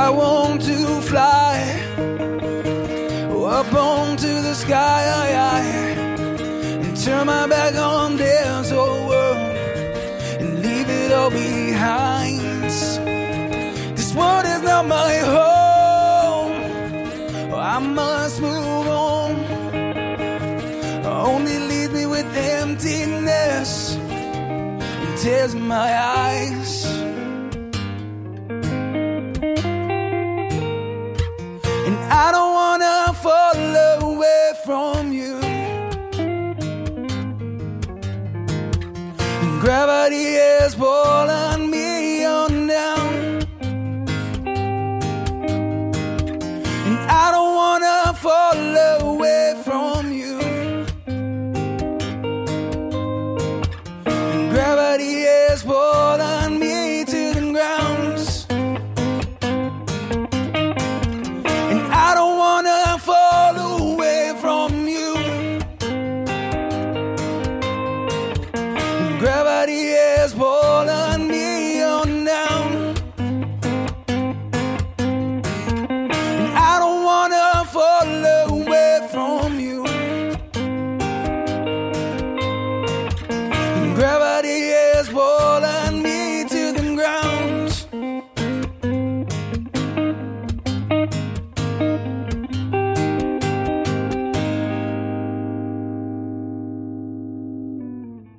S4: I want to fly up onto the sky and turn my back on this old world and leave it all behind. This world is not my home. I must move on. Only leaves me with emptiness and tears in my eyes.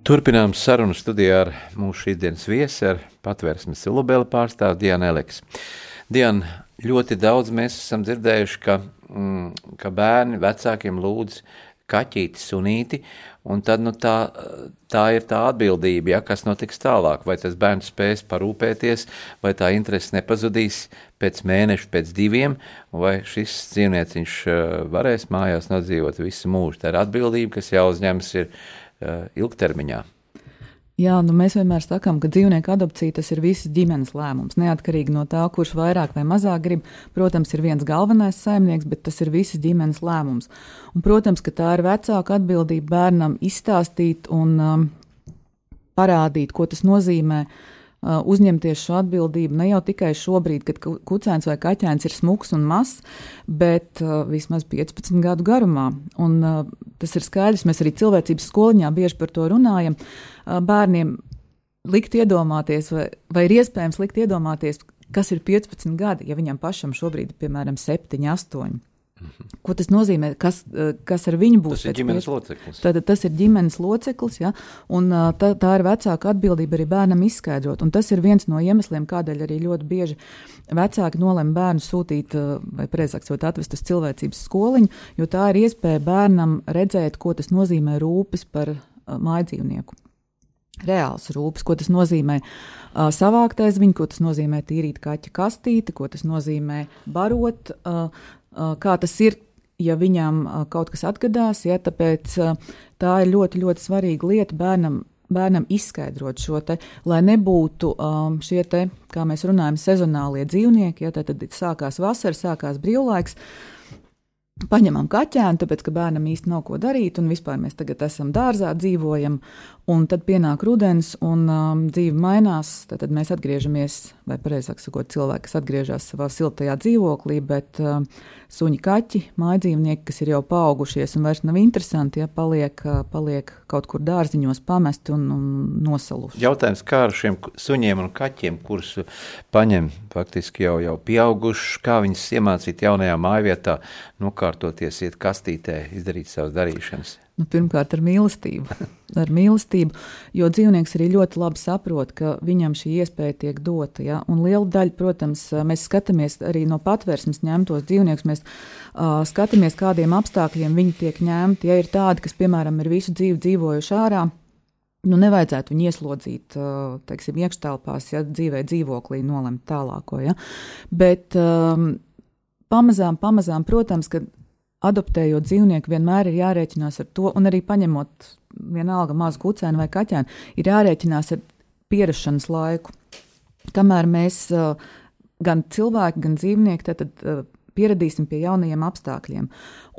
S1: Turpinām sarunu studijā ar mūsu šīsdienas viesi, ar patvērsmes silubēli pārstāvu Dianu Eleksu. Diana, ļoti daudz mēs esam dzirdējuši, ka, mm, ka bērni vecākiem lūdz kaķīti, sunīti, un tad nu, tā, tā ir tā atbildība, ja, kas notiks tālāk. Vai tas bērns spēs parūpēties, vai tā interese nepazudīs pēc mēneša, pēc diviem, vai šis dzīvnieciņš eh, varēs mājās nodzīvot visu mūžu. Tā ir atbildība, kas jāuzņemas ir eh, ilgtermiņā.
S2: Jā, nu mēs vienmēr sakām, ka dzīvnieku adopcija tas ir visas ģimenes lēmums. Neatkarīgi no tā, kurš vairāk vai mazāk grib. Protams, ir viens galvenais saimnieks, bet tas ir visas ģimenes lēmums. Un, protams, ka tā ir vecāka atbildība bērnam izstāstīt un um, parādīt, ko tas nozīmē. Uh, uzņemties šo atbildību ne jau tikai šobrīd, kad ku- kucēns vai kaķēns ir smuks un mazs, bet vismaz 15 gadu garumā. Un, tas ir skaidrs, mēs arī cilvēcības skoliņā bieži par to runājam. Bērniem likt iedomāties, vai, vai ir iespējams likt iedomāties, kas ir 15 gadi, ja viņam pašam šobrīd ir piemēram 7, 8. Ko tas nozīmē? Kas, uh, kas ar viņu būs?
S1: Tas ir
S2: pēc
S1: ģimenes
S2: piec-
S1: loceklis.
S2: Tātad tas ir ģimenes loceklis, ja, un ā, tā, tā ir vecāka atbildība arī bērnam izskaidrot. Un tas ir viens no iemesliem, kādēļ arī ļoti bieži vecāki nolem bērnu sūtīt, ā, vai precīzāk sakot, atvest uz cilvēcības skoliņu, jo tā ir iespēja bērnam redzēt, ko tas nozīmē rūpes par ā, mājdzīvnieku. Reāls rūpes, ko tas nozīmē uh, savākt aiz viņu, ko tas nozīmē tīrīt kaķa kastīti, ko tas nozīmē barot, uh, kā tas ir, ja viņam kaut kas atgadās. Ja, tāpēc tā ir ļoti, ļoti svarīga lieta bērnam. Bērnam izskaidrot šo te, lai nebūtu um, šie te, kā mēs runājam, sezonālie dzīvnieki. Ja, tad, tad sākās vasara, sākās brīvlaiks. Paņemam kaķēnu, tāpēc, ka bērnam īsti nav ko darīt, un vispār mēs tagad esam dārzā, dzīvojam, un tad pienāk rudens, un um, dzīve mainās. Tad, tad mēs atgriežamies, vai precīzāk sakot, cilvēki, kas atgriežas savā siltajā dzīvoklī, bet um, suņi, kaķi, mājdzīvnieki, kas ir jau paaugušies un vairs nav interesanti, ja paliek, uh, paliek kaut kur dārziņos pamesti un, un nosaluši.
S1: Jautājums, kā ar šiem suņiem un kaķiem, kurus paņem faktiski jau, jau pieauguši, kā viņus iemācīt jaunajā mājvietā, nokārtoties, iet kastītē, izdarīt savas darīšanas.
S2: Nu, pirmkārt, ar mīlestību. [laughs] ar mīlestību, jo dzīvnieks arī ļoti labi saprot, ka viņam šī iespēja tiek dota. Ja? Un liela daļa, protams, mēs skatāmies arī no patvērsmes ņemtos dzīvniekus. Mēs uh, skatāmies, kādiem apstākļiem viņi tiek ņemti. Ja ir tādi, kas, piemēram, ir visu dzīvi dzīvojuši ārā, nu, nevajadzētu viņu ieslodzīt, teiksim, iekštelpās, ja dzīvē dzīvoklī nolemt tālāko. Ja? Bet um, pamazām, pamazām, protams, ka adoptējot dzīvnieku, vienmēr ir jārēķinās ar to, un arī paņemot vienalga mazu kucēnu vai kaķēnu, ir jārēķinās ar pierašanas laiku. Kamēr mēs gan cilvēki, gan dzīvnieki tad, tad, pieradīsim pie jaunajiem apstākļiem.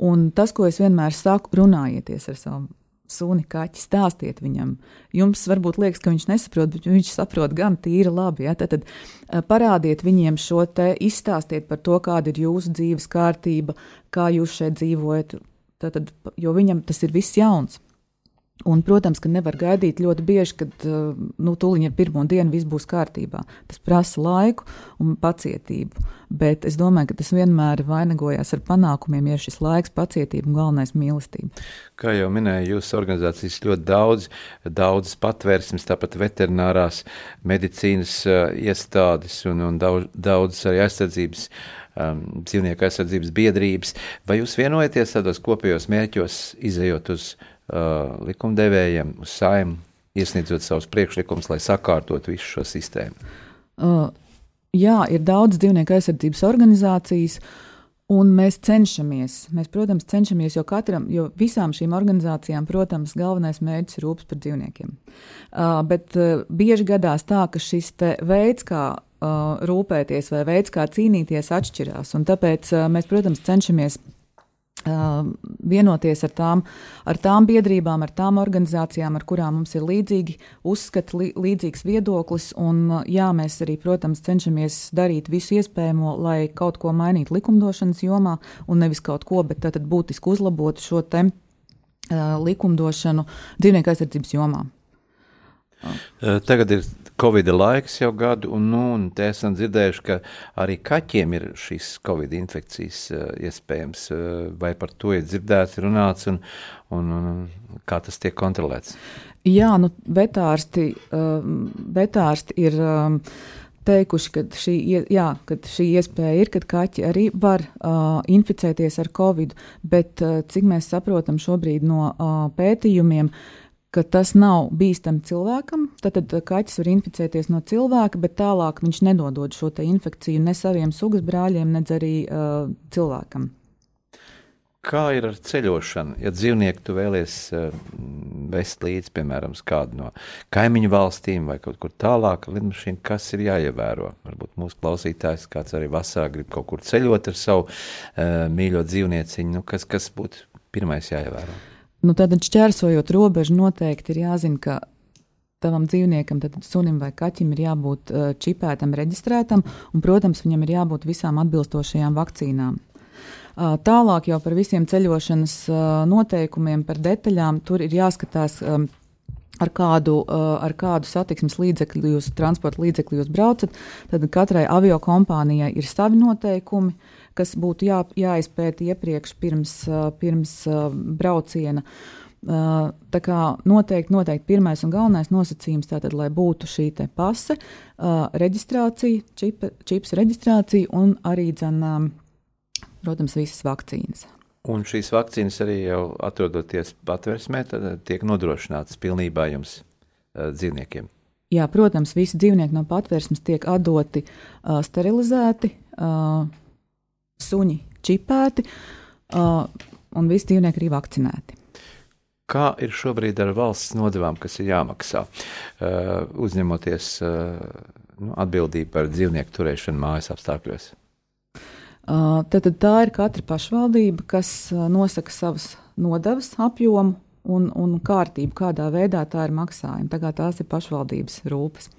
S2: Un tas, ko es vienmēr saku, runājieties ar savu suni, kaķi, stāstiet viņam. Jums varbūt liekas, ka viņš nesaprot, bet viņš saprot gan tīri labi. Ja? Tad, tad eh, parādiet viņiem šo te, izstāstiet par to, kāda ir jūsu dzīves kārtība, kā jūs šeit dzīvojat. Tad, tad, jo viņam tas ir viss jauns. Un, protams, ka nevar gaidīt ļoti bieži, kad uh, nu, tūlīt ar pirmo dienu viss būs kārtībā. Tas prasa laiku un pacietību. Bet es domāju, ka tas vienmēr vainagojas ar panākumiem, ja šis laiks, pacietība un galvenais mīlestība.
S1: Kā jau minēju, jūsu organizācijas ļoti daudz, daudzas patvērsmes, tāpat veterinārās medicīnas uh, iestādes un, un daudz, daudzas arī aizsardzības, um, dzīvnieku aizsardzības biedrības. Vai jūs vienojaties tādos kopējos mērķos, izējot uz likumdevējiem, uz saimu, iesniedzot savus priekšlikumus, lai sakārtotu visu šo sistēmu?
S2: Uh, jā, ir daudz dzīvnieku aizsardzības organizācijas. Un mēs cenšamies, mēs, protams, cenšamies, jo katram, jo visām šīm organizācijām, protams, galvenais mērķis ir rūpes par dzīvniekiem. Uh, bet uh, bieži gadās tā, ka šis veids, kā uh, rūpēties vai veids, kā cīnīties, atšķirās. Un tāpēc uh, mēs, protams, cenšamies uh, vienoties ar tām, ar tām biedrībām, ar tām organizācijām, ar kurām mums ir līdzīgi uzskati, li, līdzīgs viedoklis. Un, uh, jā, mēs arī, protams, cenšamies darīt visu iespējamo, lai kaut ko mainītu likumdošanas jomā, un nevis kaut ko, bet tad būtiski uzlabotu šo te uh, likumdošanu dzīvnieku aizsardzības jomā.
S1: Uh, Tagad ir Covid laiks jau gadu, un, nu, un te esam dzirdējuši, ka arī kaķiem ir šīs Covid infekcijas uh, iespējams. Uh, vai par to ir dzirdēts, runāts, un, un, un kā tas tiek kontrolēts?
S2: Jā, nu, vetārsti, um, vetārsti ir teikuši, ka šī, jā, ka šī iespēja ir, ka kaķi arī var uh, inficēties ar covid, bet uh, cik mēs saprotam šobrīd no uh, pētījumiem, ka tas nav bīstami cilvēkam. Tad, tad kaķis var inficēties no cilvēka, bet tālāk viņš nedodod šo infekciju ne saviem sugas brāļiem, ne arī uh, cilvēkam.
S1: Kā ir ar ceļošanu? Ja dzīvnieku tu vēlies uh, vest līdzi, piemēram, kādu no kaimiņu valstīm vai kaut kur tālāk, lidmašīnu, kas ir jāievēro? Varbūt mūsu klausītājs kāds arī vasarā grib kaut kur ceļot ar savu uh, mīļo dzīvnieciņu. Nu, kas, kas būtu pirmais jāievēro?
S2: Nu, tad šķērsojot robežu, noteikti ir jāzina, ka tavam dzīvniekam, tad sunim vai kaķim ir jābūt uh, čipētam, reģistrētam, un, protams, viņam ir jābūt visām atbilstošajām vakcīnām. Tālāk jau par visiem ceļošanas noteikumiem, par detaļām, tur ir jāskatās. Ar kādu, uh, ar kādu satiksmes līdzekli jūs, transporta līdzekli jūs braucat, tad katrai avio kompānijai ir savi noteikumi, kas būtu jā, jāizpēta iepriekš pirms, uh, pirms uh, brauciena. Tā kā noteikti, noteikti pirmais un galvenais nosacījums tātad, lai būtu šī pase, reģistrācija, čipa, čips reģistrācija un arī, dzen, um, protams, visas vakcīnas.
S1: Un šīs vakcīnas arī jau atrodoties patvērsmē, eh, tiek nodrošinātas pilnībā jums uh, dzīvniekiem.
S2: Jā, protams, visi dzīvnieki no patvērsmes tiek atdoti uh, sterilizēti, uh, suņi čipēti, uh, un visi dzīvnieki arī vakcinēti.
S1: Kā ir šobrīd ar valsts nodevām, kas ir jāmaksā, uh, uzņemoties uh, nu, atbildību par dzīvnieku turēšanu mājas apstākļos?
S2: Uh, tad, tad tā ir katra pašvaldība, kas uh, nosaka savas nodevas apjomu un, un kārtību, kādā veidā tā ir maksājuma. Tagad tās ir pašvaldības rūpes.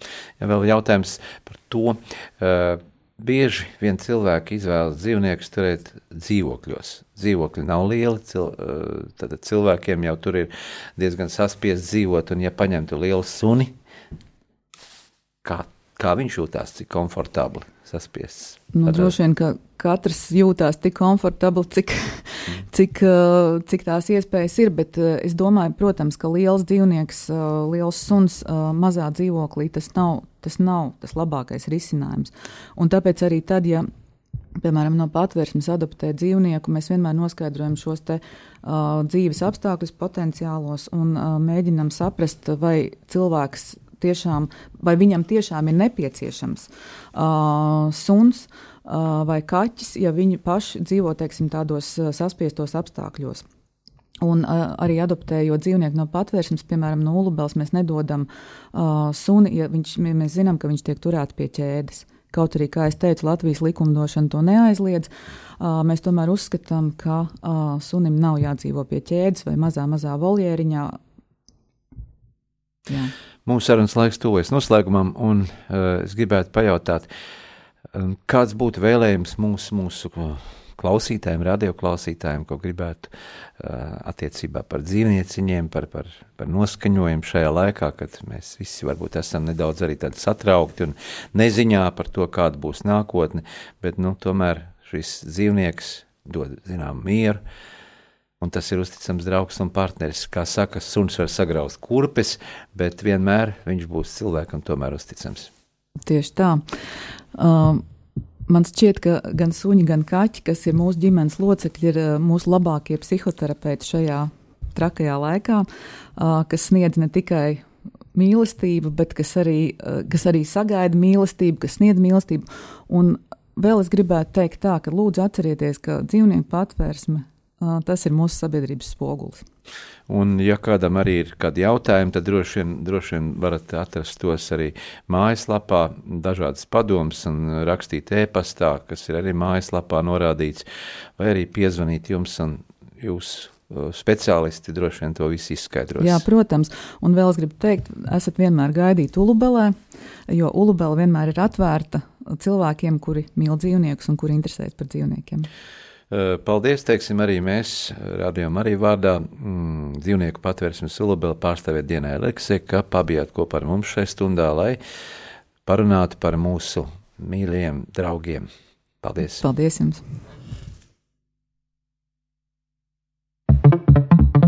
S1: Ja vēl jautājums par to. Uh, Bieži vien cilvēki izvēlas dzīvniekus turēt dzīvokļos. Dzīvokļi nav lieli, cil, tad cilvēkiem jau tur ir diezgan saspiesti dzīvot, un ja paņemtu lielu suni, kā, kā viņš jūtās, cik komfortabli saspiests.
S2: Nu, droši vien, ka katrs jūtās tik komfortabli, cik, [laughs] cik, uh, cik tās iespējas ir. Bet uh, es domāju, protams, ka liels dzīvnieks, uh, liels suns mazā dzīvoklī tas nav, tas nav tas labākais risinājums. Un tāpēc arī tad, ja piemēram, no patvērsmes adoptē dzīvnieku, mēs vienmēr noskaidrojam šos te, uh, dzīves apstākļus potenciālos un uh, mēģinam saprast, vai cilvēks tiešām, vai viņam tiešām ir nepieciešams uh, suns uh, vai kaķis, ja viņi paši dzīvo teiksim, tādos uh, saspiestos apstākļos. Un uh, arī adoptējot dzīvnieku no patvērsmes, piemēram, no Ulubels, mēs nedodam uh, suni, ja viņš, mēs zinām, ka viņš tiek turēts pie ķēdes. Kaut arī, kā jau teicu, Latvijas likumdošana to neaizliedz. Uh, mēs tomēr uzskatām, ka uh, sunim nav jādzīvo pie ķēdes vai mazā, mazā voljēriņā. Jā.
S1: Mūsu sarunas laiks tuvojas noslēgumam, un uh, es gribētu pajautāt, um, kāds būtu vēlējums mūsu, mūsu klausītājiem, radioklausītājiem, ko gribētu uh, attiecībā par dzīvnieciņiem, par, par, par noskaņojumu šajā laikā, kad mēs visi varbūt esam nedaudz arī tādi satraukti un neziņā par to, kāda būs nākotne, bet nu, tomēr šis dzīvnieks dod zinām mieru. Un tas ir uzticams draugs un partneris. Kā saka, suns var sagraut kurpes, bet vienmēr viņš būs cilvēkam tomēr uzticams.
S2: Tieši tā. Um, man šķiet, ka gan suņi, gan kaķi, kas ir mūsu ģimenes locekļi, ir uh, mūsu labākie psihoterapeiti šajā trakajā laikā, uh, kas sniedz ne tikai mīlestību, bet kas arī, uh, kas arī sagaida mīlestību, kas sniedz mīlestību. Un vēl es gribētu teikt tā, ka lūdzu atcerieties, ka dzīvnieku patvērsme tas ir mūsu sabiedrības spogulis.
S1: Un, ja kādam arī ir kādi jautājumi, tad droši vien, droši vien varat atrast tos arī mājaslapā, dažādas padomas un rakstīt e-pastā, kas ir arī mājaslapā norādīts, vai arī piezvanīt jums un jūs. uh, Speciālisti droši vien to visu izskaidros.
S2: Jā, protams, un vēl es gribu teikt, esat vienmēr gaidīti Ulubelē, jo Ulubela vienmēr ir atvērta cilvēkiem, kuri mīl dzīvniekus un kuri interesējas par dzīvniekiem.
S1: Uh, Paldies, teiksim, arī mēs, radījām arī vārdā mm, dzīvnieku patvērsmes Ulubela pārstāvēt dienai Leksē, ka pabijāt kopā ar mums šai stundā, lai parunātu par mūsu mīļajiem draugiem. Paldies!
S2: Paldies jums!